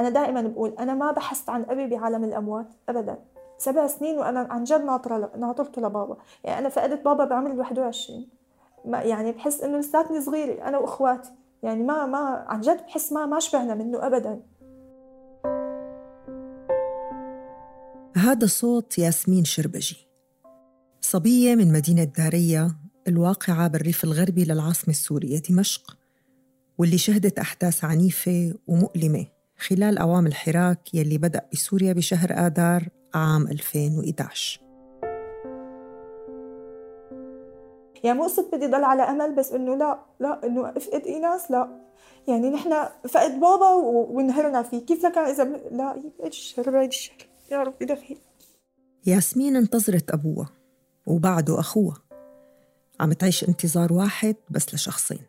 أنا دائما بقول أنا ما بحثت عن أبي بعالم الأموات ابدا. سبع سنين وأنا عن جد ناطرة ناطرته لبابا. يعني أنا فقدت بابا بعمر 21 ما يعني بحس إنه لساتني صغيرة أنا وإخواتي. يعني ما ما عن جد بحس ما ما شبعنا منه ابدا. هذا صوت ياسمين شربجي صبية من مدينة دارية الواقعة بالريف الغربي للعاصمة السورية دمشق واللي شهدت أحداث عنيفة ومؤلمة. خلال أوام الحراك يلي بدأ بسوريا بشهر آذار عام 2011 يعني مو قصة بدي ضل على أمل بس إنه لا لا إنه أفقد إيناس لا. يعني نحن فقد بابا ونهرنا فيه. كيف لكان إذا لا يبعد الشر بعد الشر. يا رب دخيل ياسمين انتظرت أبوها وبعده أخوها. عم تعيش انتظار واحد بس لشخصين.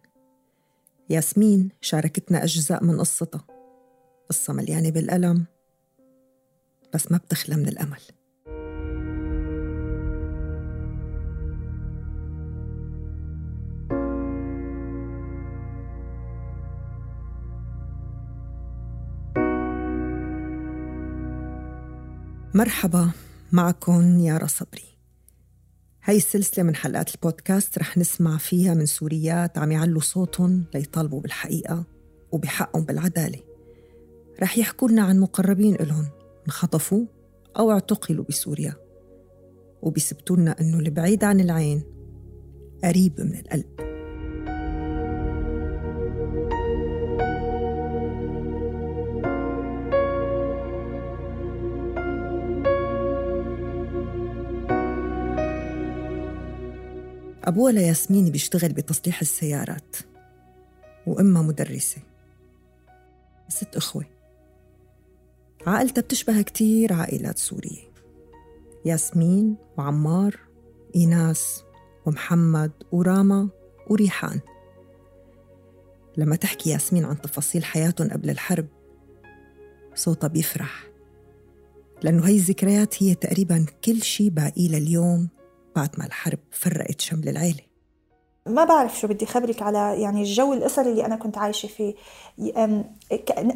ياسمين شاركتنا أجزاء من قصتها. قصة مليانة بالألم بس ما بتخلى من الأمل. مرحبا معكم يارا صبري. هاي السلسلة من حلقات البودكاست رح نسمع فيها من سوريات عم يعلوا صوتهم ليطالبوا بالحقيقة وبحقهم بالعدالة. رح يحكوا لنا عن مقربين إلهم انخطفوا أو اعتقلوا بسوريا. وبيثبتوا لنا إنه البعيد عن العين قريب من القلب. أبوها لياسمين بيشتغل بتصليح السيارات وأمها مدرسة. ست إخوة. عائلتها بتشبه كتير عائلات سورية. ياسمين وعمار إيناس ومحمد وراما وريحان. لما تحكي ياسمين عن تفاصيل حياتهم قبل الحرب صوتها بيفرح. لأنه هاي الذكريات هي تقريبا كل شي باقي لليوم بعد ما الحرب فرقت شمل العيلة. ما بعرف شو بدي خبرك على يعني الجو الأسري اللي أنا كنت عايشة فيه.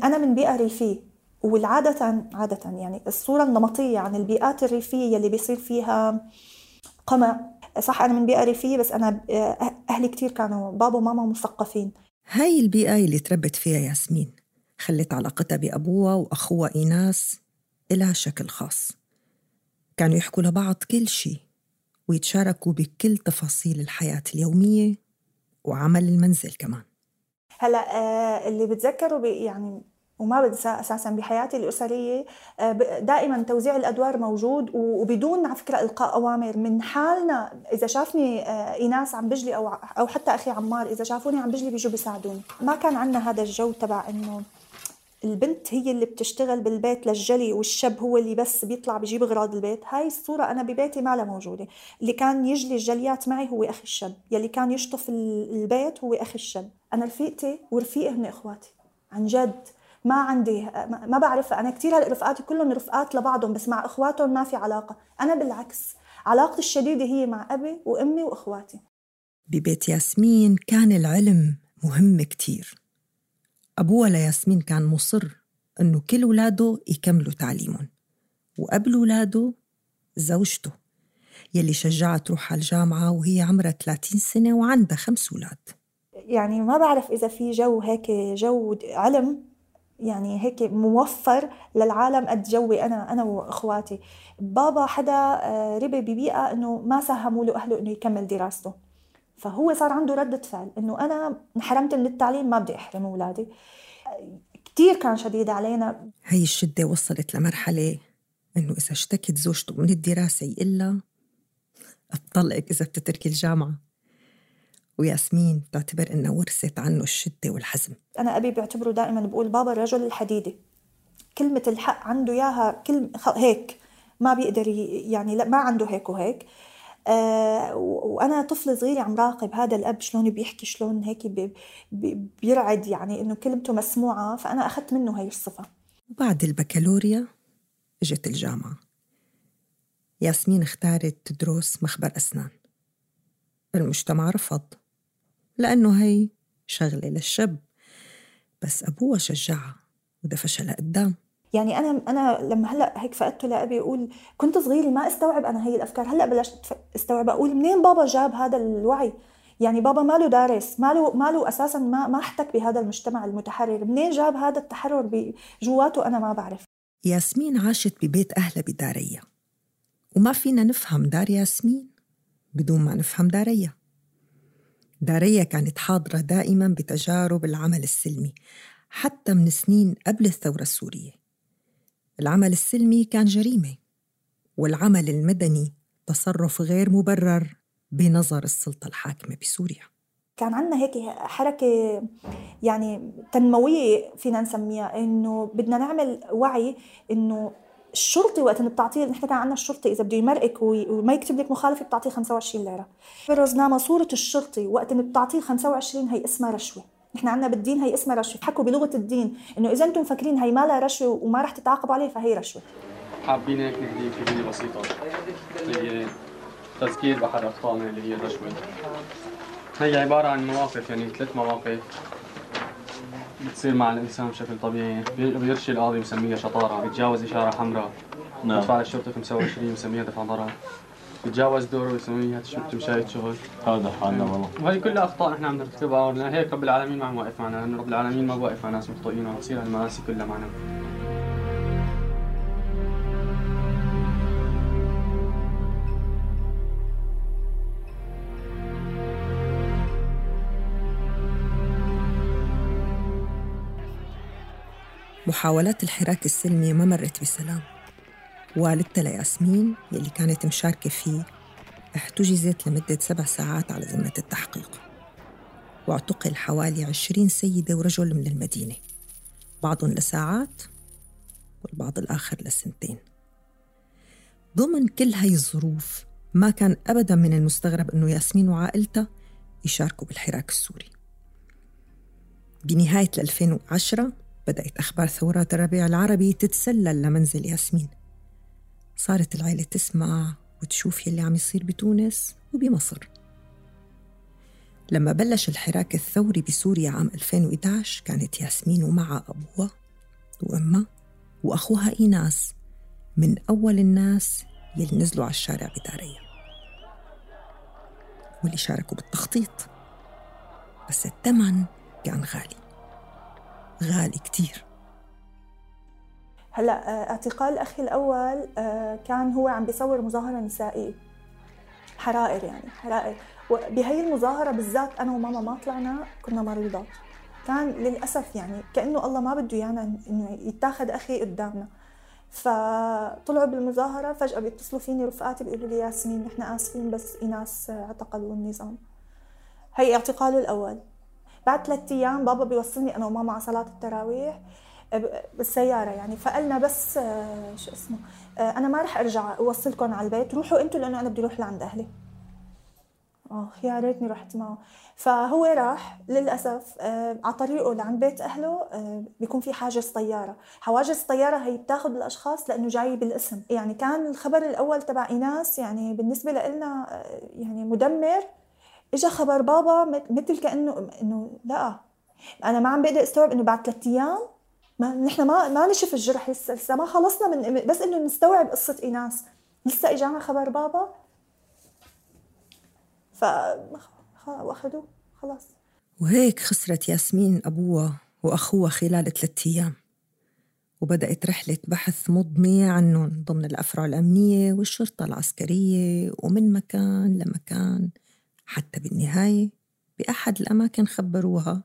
أنا من بيئة ريفية. والعادة عادة يعني الصورة النمطية عن البيئات الريفية اللي بيصير فيها قمع. صح أنا من بيئة ريفية بس أنا أهلي كتير كانوا بابا وماما مثقفين. هاي البيئة اللي تربت فيها ياسمين خلت علاقتها بأبوها وأخوها إيناس إلها شكل خاص. كانوا يحكوا لبعض كل شيء ويتشاركوا بكل تفاصيل الحياة اليومية وعمل المنزل كمان. هلأ آه، اللي بتذكره يعني وما بنسى أساسا بحياتي الأسرية آه، دائما توزيع الأدوار موجود وبدون على فكرة إلقاء أوامر من حالنا. إذا شافني آه، إيناس عم بجلي أو أو حتى أخي عمار إذا شافوني عم بجلي بيجوا بيساعدوني. ما كان عندنا هذا الجو تبع إنه البنت هي اللي بتشتغل بالبيت للجلي والشاب هو اللي بس بيطلع بيجيب أغراض البيت. هاي الصورة أنا ببيتي ما لها موجودة. اللي كان يجلي الجليات معي هو أخي الشاب يلي كان يشطف البيت هو أخي الشاب أنا رفيقتي ورفيقي هن إخواتي. عن جد. ما عندي ما بعرف. أنا كثير رفقاتي كلهم رفقات لبعضهم بس مع إخواتهم ما في علاقة. أنا بالعكس علاقتي الشديدة هي مع أبي وأمي وإخواتي. ببيت ياسمين كان العلم مهم كتير. أبوها لياسمين كان مصر إنه كل ولاده يكملوا تعليمهم وقبل ولاده زوجته يلي شجعها تروح على الجامعة وهي عمرها 30 سنة وعندها خمس أولاد يعني ما بعرف إذا في جو هيك جو علم يعني هيك موفر للعالم قد جوي أنا أنا وأخواتي. بابا حدا آه، ربي ببيئة إنه ما ساهموا له أهله إنه يكمل دراسته. فهو صار عنده ردة فعل إنه أنا انحرمت من التعليم ما بدي أحرم أولادي. كثير كان شديد علينا. هي الشدة وصلت لمرحلة إنه إذا اشتكت زوجته من الدراسة يقلها بطلقك إذا بتتركي الجامعة. وياسمين بتعتبر إنها ورثت عنه الشدة والحزم. أنا أبي بعتبره دائما بقول بابا الرجل الحديدي كلمة الحق عنده إياها كلمة هيك. ما بيقدر يعني لا ما عنده هيك وهيك. آه وأنا طفل صغير عم راقب هذا الأب شلون بيحكي شلون هيك بي بي بيرعد يعني إنه كلمته مسموعة. فأنا أخذت منه هي الصفة. وبعد البكالوريا إجت الجامعة. ياسمين اختارت تدرس مخبر أسنان. المجتمع رفض. لأنه هي شغلة للشاب. بس أبوها شجعها وده فشل قدام يعني أنا أنا لما هلأ هيك فقدته لأبي أقول كنت صغيرة ما استوعب أنا هي الأفكار. هلأ بلشت استوعب أقول منين بابا جاب هذا الوعي؟ يعني بابا ماله دارس ماله ماله أساسا ما ما احتك بهذا المجتمع المتحرر. منين جاب هذا التحرر جواته أنا ما بعرف. ياسمين عاشت ببيت أهلها بداريا. وما فينا نفهم دار ياسمين بدون ما نفهم داريا. داريا كانت حاضرة دائما بتجارب العمل السلمي حتى من سنين قبل الثورة السورية. العمل السلمي كان جريمة والعمل المدني تصرف غير مبرر بنظر السلطة الحاكمة بسوريا. كان عندنا هيك حركة يعني تنموية فينا نسميها إنه بدنا نعمل وعي إنه الشرطي وقت إنه بتعطيه نحن كان عندنا الشرطي إذا بده يمرقك وما يكتب لك مخالفة بتعطيه 25 ليرة. برزنامه صورة الشرطي وقت إنه بتعطيه 25 هي اسمها رشوة. نحن عندنا بالدين هي اسمها رشوة. حكوا بلغة الدين إنه إذا أنتم مفكرين هي ما لها رشوة وما رح تتعاقبوا عليه فهي رشوة. حابين هيك نهدي كلمه بسيطة. هي تذكير بأحد أخطائنا اللي هي الرشوة هي عبارة عن مواقف يعني ثلاث مواقف. بتصير مع الإنسان بشكل طبيعي. بيرشي القاضي بسميها شطارة. بيتجاوز إشارة حمراء. نعم. بدفع للشرطة 25 بسميها دفع ضرر. بيتجاوز دوره بسميها تمشاية شغل. هذا حالنا والله. وهي كلها أخطاء نحن عم نرتكبها هيك رب العالمين ما عم واقف معنا لأنه رب العالمين ما واقف مع ناس مخطئين وتصير المآسي كلها معنا. محاولات الحراك السلمي ما مرت بسلام. والدتها لياسمين يلي كانت مشاركة فيه احتجزت لمدة سبع ساعات على ذمة التحقيق. واعتقل حوالي عشرين سيدة ورجل من المدينة. بعضهم لساعات والبعض الآخر لسنتين. ضمن كل هاي الظروف ما كان أبدا من المستغرب أنه ياسمين وعائلتها يشاركوا بالحراك السوري. بنهاية 2010 بدأت أخبار ثورات الربيع العربي تتسلل لمنزل ياسمين. صارت العيلة تسمع وتشوف يلي عم يصير بتونس وبمصر. لما بلش الحراك الثوري بسوريا عام 2011 كانت ياسمين ومعها أبوها وأمها وأخوها إيناس من أول الناس يلي نزلوا على الشارع بداريا. واللي شاركوا بالتخطيط. بس الثمن كان غالي. غالي كتير. هلا آه، اعتقال أخي الأول آه، كان هو عم بيصور مظاهرة نسائية. حرائر يعني حرائر. وبهي المظاهرة بالذات أنا وماما ما طلعنا كنا مريضات كان للأسف يعني كأنه الله ما بده إيانا إنه يتاخذ أخي قدامنا. فطلعوا بالمظاهرة فجأة بيتصلوا فيني رفقاتي بيقولوا لي ياسمين نحن آسفين بس إيناس اعتقلوا النظام. هي اعتقاله الأول. بعد ثلاثة أيام بابا بيوصلني أنا وماما على صلاة التراويح بالسيارة يعني. فقلنا بس آه، شو اسمه آه، أنا ما رح أرجع اوصلكم على البيت روحوا أنتم لأنه أنا بدي أروح لعند أهلي. آه يا ريتني رحت معه. فهو راح للأسف آه، على طريقه لعند بيت أهله بيكون في حاجز طيارة. حواجز الطياره هي بتاخذ الأشخاص لأنه جاي بالاسم. يعني كان الخبر الأول تبع إيناس يعني بالنسبة لنا يعني مدمر اجى خبر بابا مثل كأنه إنه لا. أنا ما عم بقدر استوعب إنه بعد ثلاث أيام ما نحن ما ما نشف الجرح لسه لسه ما خلصنا من بس إنه نستوعب قصة إيناس. لسه إجانا خبر بابا. ف واخذوه خلاص. وهيك خسرت ياسمين أبوها وأخوها خلال ثلاثة أيام. وبدأت رحلة بحث مضنية عنهم ضمن الأفرع الأمنية والشرطة العسكرية ومن مكان لمكان. حتى بالنهاية بأحد الأماكن خبروها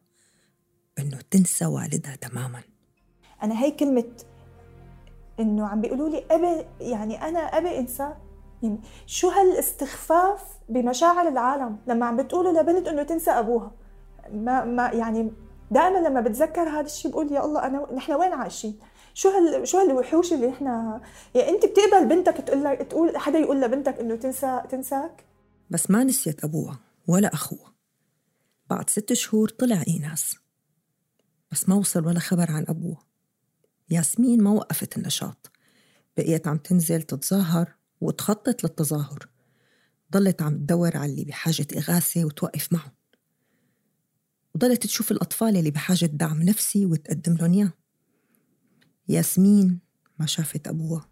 إنه تنسى والدها تماماً أنا هي كلمة إنه عم بيقولوا لي أبي يعني أنا أبي إنسى يعني شو هالاستخفاف بمشاعر العالم لما عم بتقولوا لبنت إنه تنسى أبوها ما ما يعني دائما لما بتذكر هذا الشيء بقول يا الله أنا نحن وين عايشين؟ شو هال شو هالوحوش اللي إحنا يعني أنت بتقبل بنتك تقول لك تقول حدا يقول لبنتك إنه تنسى تنساك؟ بس ما نسيت أبوها ولا أخوها بعد ست شهور طلع إيناس. بس ما وصل ولا خبر عن أبوها ياسمين ما وقفت النشاط. بقيت عم تنزل تتظاهر وتخطط للتظاهر. ضلت عم تدور على اللي بحاجة إغاثة وتوقف معهم. وضلت تشوف الأطفال اللي بحاجة دعم نفسي وتقدم لهم إياه. ياسمين ما شافت أبوها.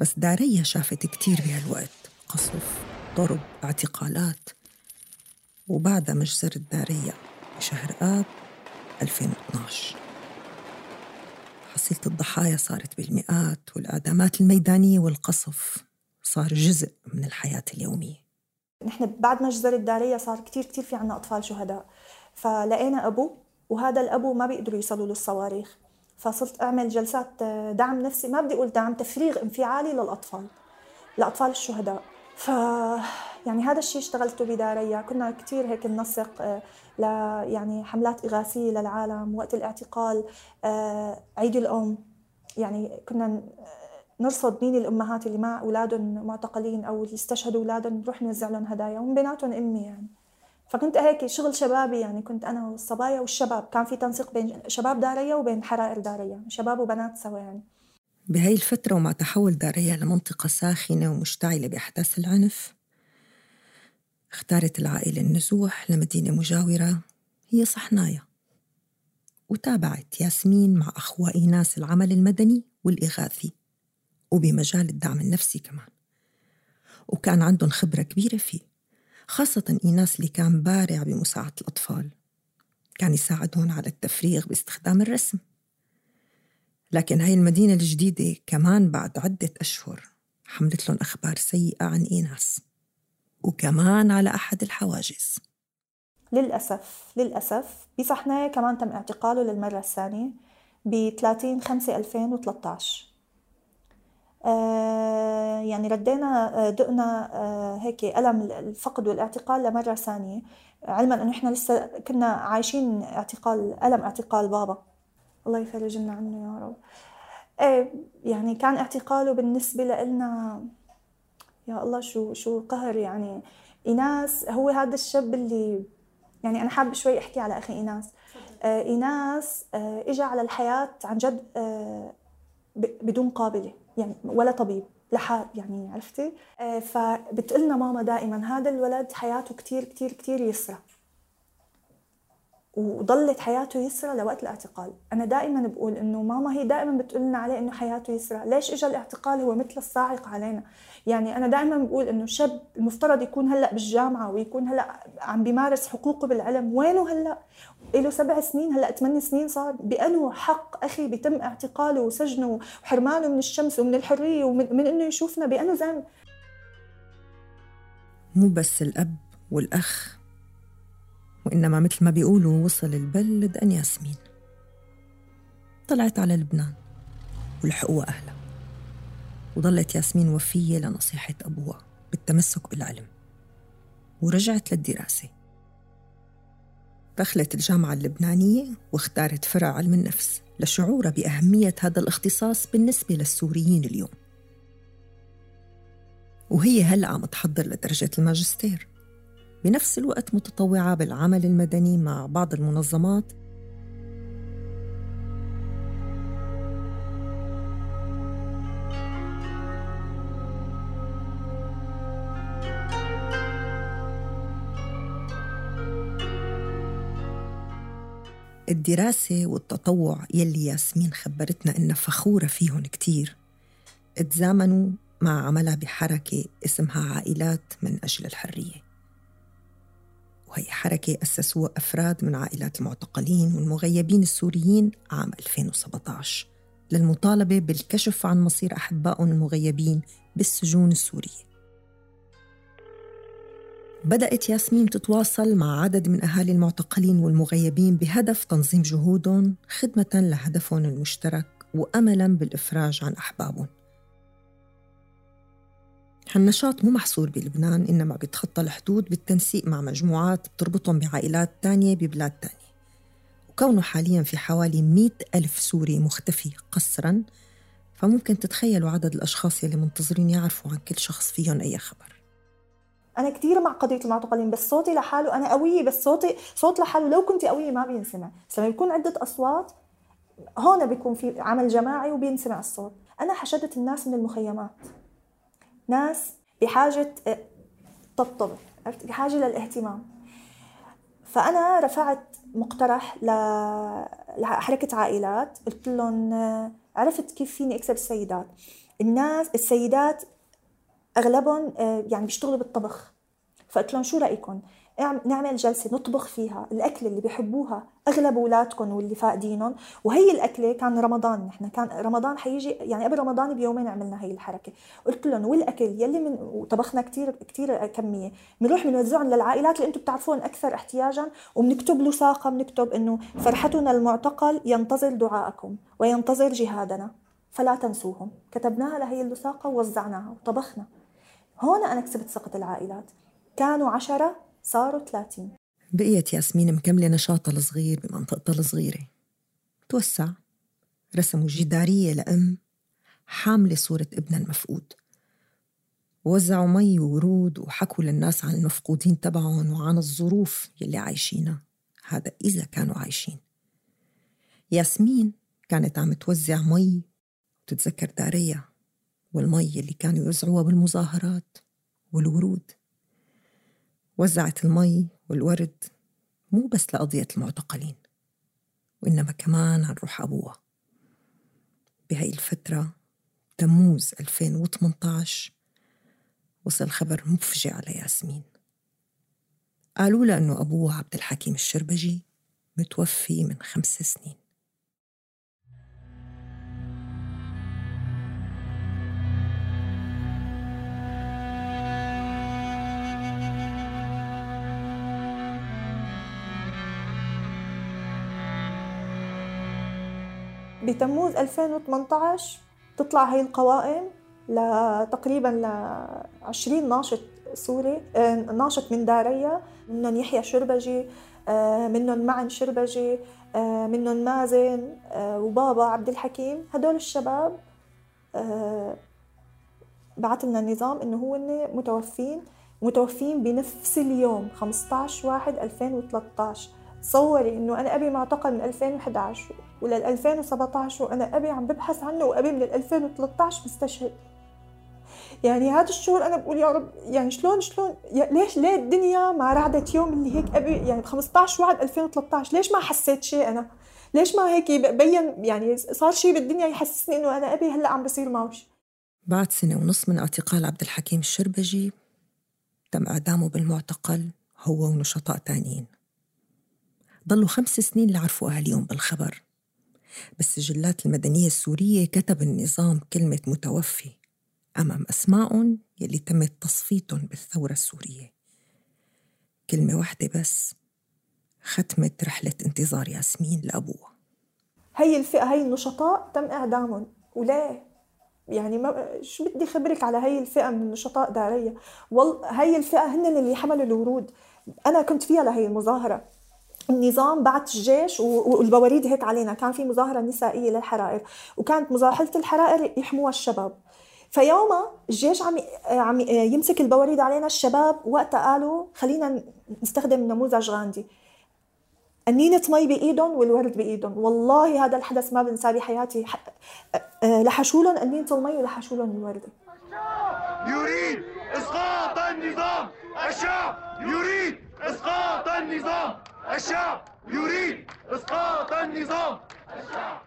بس داريا شافت كتير بهالوقت. قصف. ضرب اعتقالات. وبعدها مجزرة داريا بشهر آب 2012 حصيلة الضحايا صارت بالمئات والإعدامات الميدانية والقصف صار جزء من الحياة اليومية. نحن بعد مجزرة داريا صار كتير كتير في عنا أطفال شهداء. فلقينا أبو وهذا الأبو ما بيقدروا يوصلوا للصواريخ فصرت أعمل جلسات دعم نفسي. ما بدي أقول دعم تفريغ انفعالي للأطفال لأطفال الشهداء. ف يعني هذا الشيء اشتغلته بداريا كنا كثير هيك ننسق آه، ل يعني حملات إغاثية للعالم وقت الاعتقال آه، عيد الأم. يعني كنا نرصد مين الأمهات اللي مع أولادهم معتقلين أو اللي استشهدوا أولادهم نروح نوزع لهم هدايا ومن بيناتهم أمي يعني. فكنت هيك شغل شبابي يعني كنت أنا والصبايا والشباب. كان في تنسيق بين شباب داريا وبين حرائر داريا شباب وبنات سوا يعني. بهاي الفترة ومع تحول داريا لمنطقة ساخنة ومشتعلة بأحداث العنف اختارت العائلة النزوح لمدينة مجاورة هي صحنايا وتابعت ياسمين مع أخوة إيناس العمل المدني والإغاثي وبمجال الدعم النفسي كمان وكان عندهم خبرة كبيرة فيه خاصة إيناس اللي كان بارع بمساعدة الأطفال كان يساعدهم على التفريغ باستخدام الرسم. لكن هاي المدينة الجديدة كمان بعد عدة أشهر حملت لهم أخبار سيئة عن إيناس وكمان على أحد الحواجز. للأسف للأسف بصحنايا كمان تم اعتقاله للمرة الثانية ب 30 5 2013 آه يعني ردينا آه، دقنا آه هيك ألم الفقد والاعتقال لمرة ثانية علما أنه إحنا لسه كنا عايشين اعتقال ألم اعتقال بابا. الله يفرج لنا عنه يا رب. إيه يعني كان اعتقاله بالنسبة لنا يا الله شو شو قهر يعني. إيناس هو هذا الشاب اللي يعني أنا حابة شوي أحكي على أخي إيناس. آه إيناس آه اجى على الحياة عن جد آه بدون قابلة يعني ولا طبيب لحال يعني عرفتي؟ آه فبتقلنا ماما دائما هذا الولد حياته كتير كتير كتير يسرى. وضلت حياته يسرى لوقت الاعتقال. أنا دائما بقول إنه ماما هي دائما بتقول لنا عليه إنه حياته يسرى. ليش اجى الاعتقال؟ هو مثل الصاعقه علينا. يعني أنا دائما بقول إنه شاب المفترض يكون هلأ بالجامعة ويكون هلأ عم بيمارس حقوقه بالعلم. وينه هلأ؟ له سبع سنين هلأ ثمان سنين صار بأنه حق أخي بيتم اعتقاله وسجنه وحرمانه من الشمس ومن الحرية ومن من إنه يشوفنا بأنه زلمة. مو بس الأب والأخ وإنما مثل ما بيقولوا وصل البل لدقن ياسمين. طلعت على لبنان ولحقوها أهلها. وظلت ياسمين وفية لنصيحة أبوها بالتمسك بالعلم. ورجعت للدراسة. دخلت الجامعة اللبنانية واختارت فرع علم النفس لشعورها بأهمية هذا الاختصاص بالنسبة للسوريين اليوم. وهي هلأ عم تحضر لدرجة الماجستير. بنفس الوقت متطوعة بالعمل المدني مع بعض المنظمات. الدراسة والتطوع يلي ياسمين خبرتنا إنها فخورة فيهم كتير. اتزامنوا مع عملها بحركة اسمها عائلات من أجل الحرية. وهي حركة أسسوها أفراد من عائلات المعتقلين والمغيبين السوريين عام 2017 للمطالبة بالكشف عن مصير أحبائهم المغيبين بالسجون السورية. بدأت ياسمين تتواصل مع عدد من أهالي المعتقلين والمغيبين بهدف تنظيم جهودهم خدمة لهدفهم المشترك وأملا بالإفراج عن أحبابهم. هالنشاط مو محصور بلبنان إنما بيتخطى الحدود بالتنسيق مع مجموعات بتربطهم بعائلات تانية ببلاد تانية. وكونه حاليا في حوالي مئة ألف سوري مختفي قسرا فممكن تتخيلوا عدد الأشخاص يلي منتظرين يعرفوا عن كل شخص فيهم أي خبر. أنا كثير مع قضية المعتقلين بس صوتي لحاله أنا قوية بس صوتي صوت لحاله لو كنت قوية ما بينسمع. بس لما يكون عدة أصوات هون بيكون في عمل جماعي وبينسمع الصوت. أنا حشدت الناس من المخيمات. ناس بحاجة آه، طبطبة بحاجة للاهتمام. فأنا رفعت مقترح لحركة عائلات قلت لهم عرفت كيف فيني أكسب السيدات. الناس السيدات أغلبهم آه، يعني بيشتغلوا بالطبخ. فقلت لهم شو رايكم نعمل جلسة نطبخ فيها الأكلة اللي بيحبوها أغلب اولادكم واللي فاقدينهم وهي الأكلة كان رمضان نحن كان رمضان حيجي يعني قبل رمضان بيومين عملنا هي الحركة. قلت لهم والأكل يلي من وطبخنا كثير كثير كمية. بنروح بنوزعهم للعائلات اللي أنتم بتعرفون أكثر احتياجا وبنكتب لصاقه بنكتب إنه فرحتنا المعتقل ينتظر دعاءكم وينتظر جهادنا. فلا تنسوهم. كتبناها لهي اللصاقه ووزعناها وطبخنا. هون أنا كسبت ثقه العائلات. كانوا عشرة صاروا 30 بقيت ياسمين مكملة نشاطها الصغير بمنطقتها الصغيرة. توسع رسموا جدارية لأم حاملة صورة ابنها المفقود. وزعوا مي وورود وحكوا للناس عن المفقودين تبعهم وعن الظروف يلي عايشينها. هذا إذا كانوا عايشين. ياسمين كانت عم توزع مي وتتذكر داريا والمي اللي كانوا يوزعوها بالمظاهرات والورود. وزعت المي والورد مو بس لقضية المعتقلين وإنما كمان عن روح أبوها. بهاي الفترة تموز 2018 وصل خبر مفجع على ياسمين قالوا لها أنه أبوها عبد الحكيم الشربجي متوفي من خمس سنين. بتموز 2018 تطلع هي القوائم لتقريبا ل 20 ناشط سوري آه، ناشط من داريا منهم يحيى شربجي آه، منهم معن شربجي آه، منهم مازن وبابا عبد الحكيم هدول الشباب بعث لنا النظام إنه هو متوفين متوفين بنفس اليوم 15 1 2013 تصوري إنه أنا أبي معتقل من 2011 ولل 2017 وأنا أبي عم ببحث عنه وأبي من 2013 مستشهد. يعني هذا الشعور أنا بقول يا رب يعني شلون شلون؟ ليش ليه الدنيا ما رعدت يوم اللي هيك أبي؟ يعني 15 1 2013 ليش ما حسيت شيء أنا؟ ليش ما هيك بين يعني صار شيء بالدنيا يحسسني إنه أنا أبي هلأ عم بصير معه بعد سنة ونص من اعتقال عبد الحكيم الشربجي تم إعدامه بالمعتقل هو ونشطاء تانيين. ضلوا خمس سنين لعرفوا أهاليهم بالخبر. بالسجلات المدنية السورية كتب النظام كلمة متوفي أمام أسمائهم يلي تم تصفيتهم بالثورة السورية. كلمة واحدة بس ختمت رحلة انتظار ياسمين لأبوها. هي الفئة هي النشطاء تم إعدامهم. وليه؟ يعني ما شو بدي خبرك على هي الفئة من النشطاء دارية؟ والله هي الفئة هن اللي حملوا الورود. أنا كنت فيها لهي المظاهرة. النظام بعت الجيش والبواريد هيك علينا. كان في مظاهرة نسائية للحرائر وكانت مظاهره الحرائر يحموها الشباب. فيوما الجيش عم عم يمسك البواريد علينا الشباب وقتها قالوا خلينا نستخدم نموذج غاندي. أنينة مي بإيدهم والورد بإيدهم. والله هذا الحدث ما بنساه بحياتي. لحشوا لهم أنينة المي ولحشوا لهم الوردة يريد إسقاط النظام. الشعب يريد إسقاط النظام. الشعب يريد إسقاط النظام. الشعب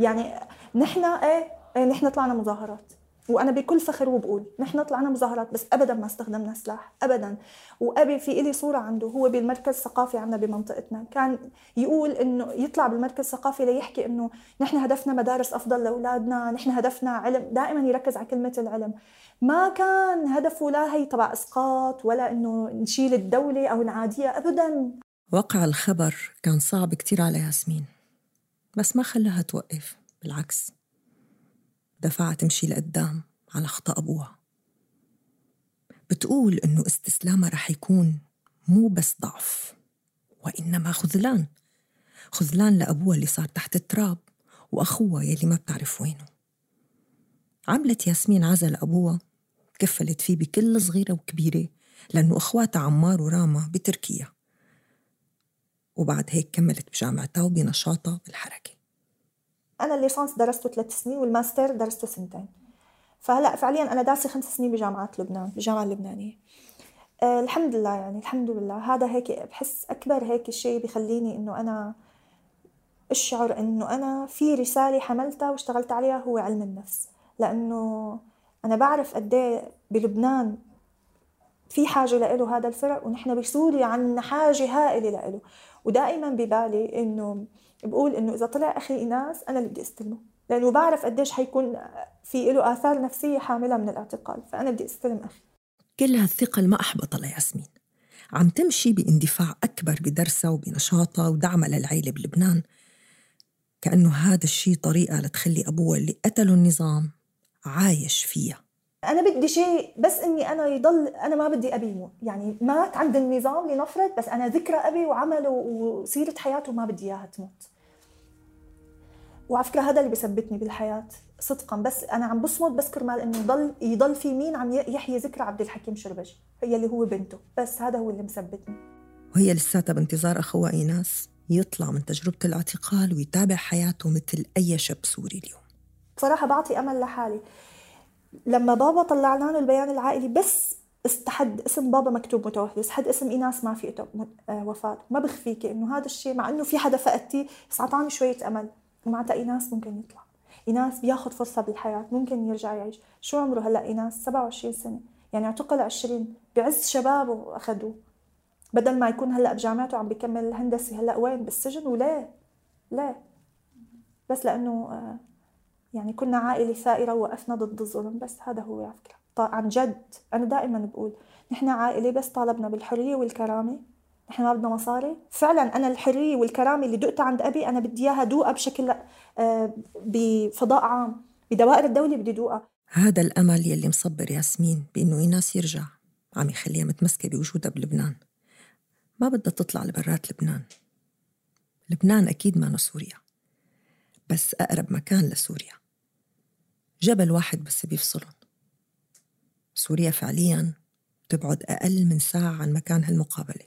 يعني نحن إيه, إيه نحن طلعنا مظاهرات. وأنا بكل فخر وبقول نحن طلعنا مظاهرات بس ابدا ما استخدمنا سلاح ابدا. وأبي في إلي صورة عنده هو بالمركز الثقافي عندنا بمنطقتنا. كان يقول إنه يطلع بالمركز الثقافي ليحكي إنه نحن هدفنا مدارس أفضل لأولادنا نحن هدفنا علم دائما يركز على كلمة العلم. ما كان هدفه لا هي تبع إسقاط ولا إنه نشيل الدولة أو نعاديها ابدا. وقع الخبر كان صعب كتير على ياسمين بس ما خلاها توقف بالعكس. دفعها تمشي لقدام على خطأ أبوها. بتقول إنه استسلامها رح يكون مو بس ضعف وإنما خذلان. خذلان لأبوها اللي صار تحت التراب وأخوها يلي ما بتعرف وينه. عملت ياسمين عزل أبوها كفلت فيه بكل صغيرة وكبيرة لأنه أخواتها عمار وراما بتركيا. وبعد هيك كملت بجامعتها وبنشاطها بالحركة. أنا ال licence درسته ثلاث سنين والماستر درسته سنتين. فهلا فعليا أنا دارسة خمس سنين بجامعة لبنان بالجامعة اللبنانية. آه الحمد لله يعني الحمد لله. هذا هيك بحس أكبر هيك شيء بخليني إنه أنا أشعر إنه أنا في رسالة حملتها واشتغلت عليها هو علم النفس. لأنه أنا بعرف قد إيه بلبنان في حاجة لإله هذا الفرق ونحن بسوريا عنا حاجة هائلة لإله. ودائما ببالي إنه بقول إنه إذا طلع أخي إيناس أنا اللي بدي أستلمه. لأنه بعرف قديش حيكون في له آثار نفسية حاملة من الاعتقال فأنا بدي أستلم أخي. كل هالثقل ما أحبط لياسمين. عم تمشي باندفاع أكبر بدرسها وبنشاطها ودعمها للعيلة بلبنان. كأنه هذا الشيء طريقة لتخلي أبوها اللي قتله النظام عايش فيها. أنا بدي شيء بس إني أنا يضل أنا ما بدي أبي يموت يعني مات عند النظام لنفرض بس أنا ذكرى أبي وعمله وسيره حياته ما بدي إياها تموت. وعلى فكرة هذا اللي بثبتني بالحياة صدقا بس أنا عم بصمد بس كرمال إنه يضل يضل في مين عم يحيي ذكرى عبد الحكيم شربجي هي اللي هو بنته بس هذا هو اللي مثبتني. وهي لساتها بانتظار أخوها إيناس يطلع من تجربة الاعتقال ويتابع حياته مثل أي شاب سوري اليوم. بصراحه بعطي أمل لحالي. لما بابا طلعنا له البيان العائلي بس استحد اسم بابا مكتوب متوفي استحد اسم إيناس ما في آه، وفاة. ما بخفيكي إنه هذا الشيء مع إنه في حدا فقدتيه بس اعطاني شوية أمل. ومعناتها إيناس ممكن يطلع. إيناس بياخذ فرصة بالحياة ممكن يرجع يعيش. شو عمره هلأ إيناس؟ 27 سنة. يعني اعتقل 20 بعز شبابه اخذوه بدل ما يكون هلأ بجامعته عم بيكمل الهندسه هلأ وين؟ بالسجن؟ وليه؟ ليه؟ بس لأنه آه، يعني كنا عائلة ثائرة ووقفنا ضد الظلم بس هذا هو على فكرة. عن جد أنا دائما بقول نحن عائلة بس طالبنا بالحرية والكرامة. نحن ما بدنا مصاري. فعلا أنا الحرية والكرامة اللي دقتها عند أبي أنا بدي إياها دوقها بشكل آه، بفضاء عام بدوائر الدولة بدي دوقها. هذا الأمل يلي مصبر ياسمين بإنه إيناس يرجع عم يخليها متمسكة بوجودها بلبنان. ما بدها تطلع لبرات لبنان. لبنان أكيد ما سوريا. بس أقرب مكان لسوريا. جبل واحد بس بيفصلهم. سوريا فعليا تبعد أقل من ساعة عن مكان هالمقابلة.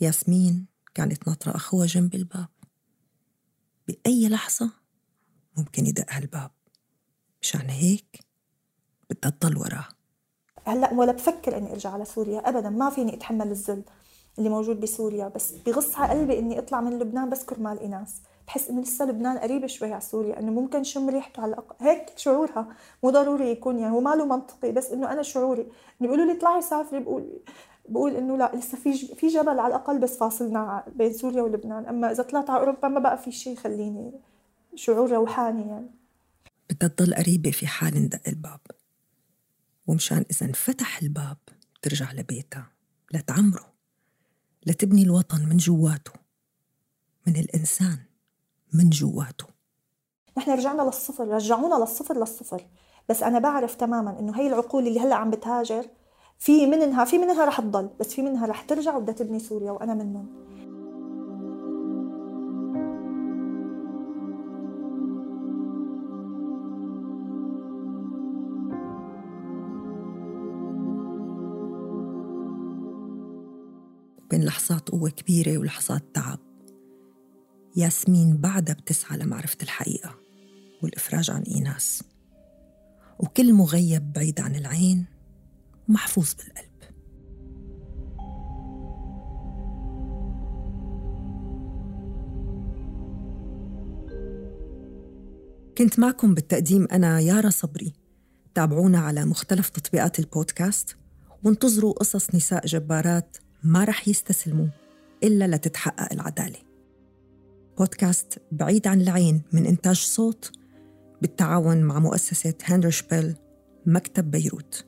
ياسمين كانت ناطرة أخوها جنب الباب. بأي لحظة ممكن يدق هالباب. مشان هيك بدها تضل وراه. هلأ ولا بفكر إني أرجع على سوريا. ابدا ما فيني أتحمل الذل اللي موجود بسوريا. بس بغص على قلبي إني أطلع من لبنان بس كرمال ايناس بحس انه لسه لبنان قريب شوي على سوريا إنه ممكن شم ريحته على الاقل هيك شعورها مو ضروري يكون يعني هو ما له منطقي بس إنه أنا شعوري إنه بيقولوا لي اطلعي سافري بقول بقول إنه لا لسه في في جبل على الأقل بس فاصلنا بين سوريا ولبنان أما إذا طلعت على أوروبا ما بقى في شيء يخليني شعور روحاني يعني. بدها تضل قريبة في حال ندق الباب ومشان إذا انفتح الباب ترجع لبيتها لتعمره لتبني الوطن من جواته من الإنسان. من جواته. نحن رجعنا للصفر رجعونا للصفر للصفر. بس أنا بعرف تماما إنه هي العقول اللي هلأ عم بتهاجر في منها في منها رح تضل بس في منها رح ترجع وبدها تبني سوريا وأنا منهم. بين لحظات قوة كبيرة ولحظات تعب. ياسمين بعدها بتسعى لمعرفة الحقيقة والإفراج عن إيناس. وكل مغيب بعيد عن العين ومحفوظ بالقلب. كنت معكم بالتقديم أنا يارا صبري. تابعونا على مختلف تطبيقات البودكاست وانتظروا قصص نساء جبارات ما رح يستسلموا إلا لتتحقق العدالة. بودكاست بعيد عن العين من إنتاج صوت بالتعاون مع مؤسسة هندرشبيل مكتب بيروت.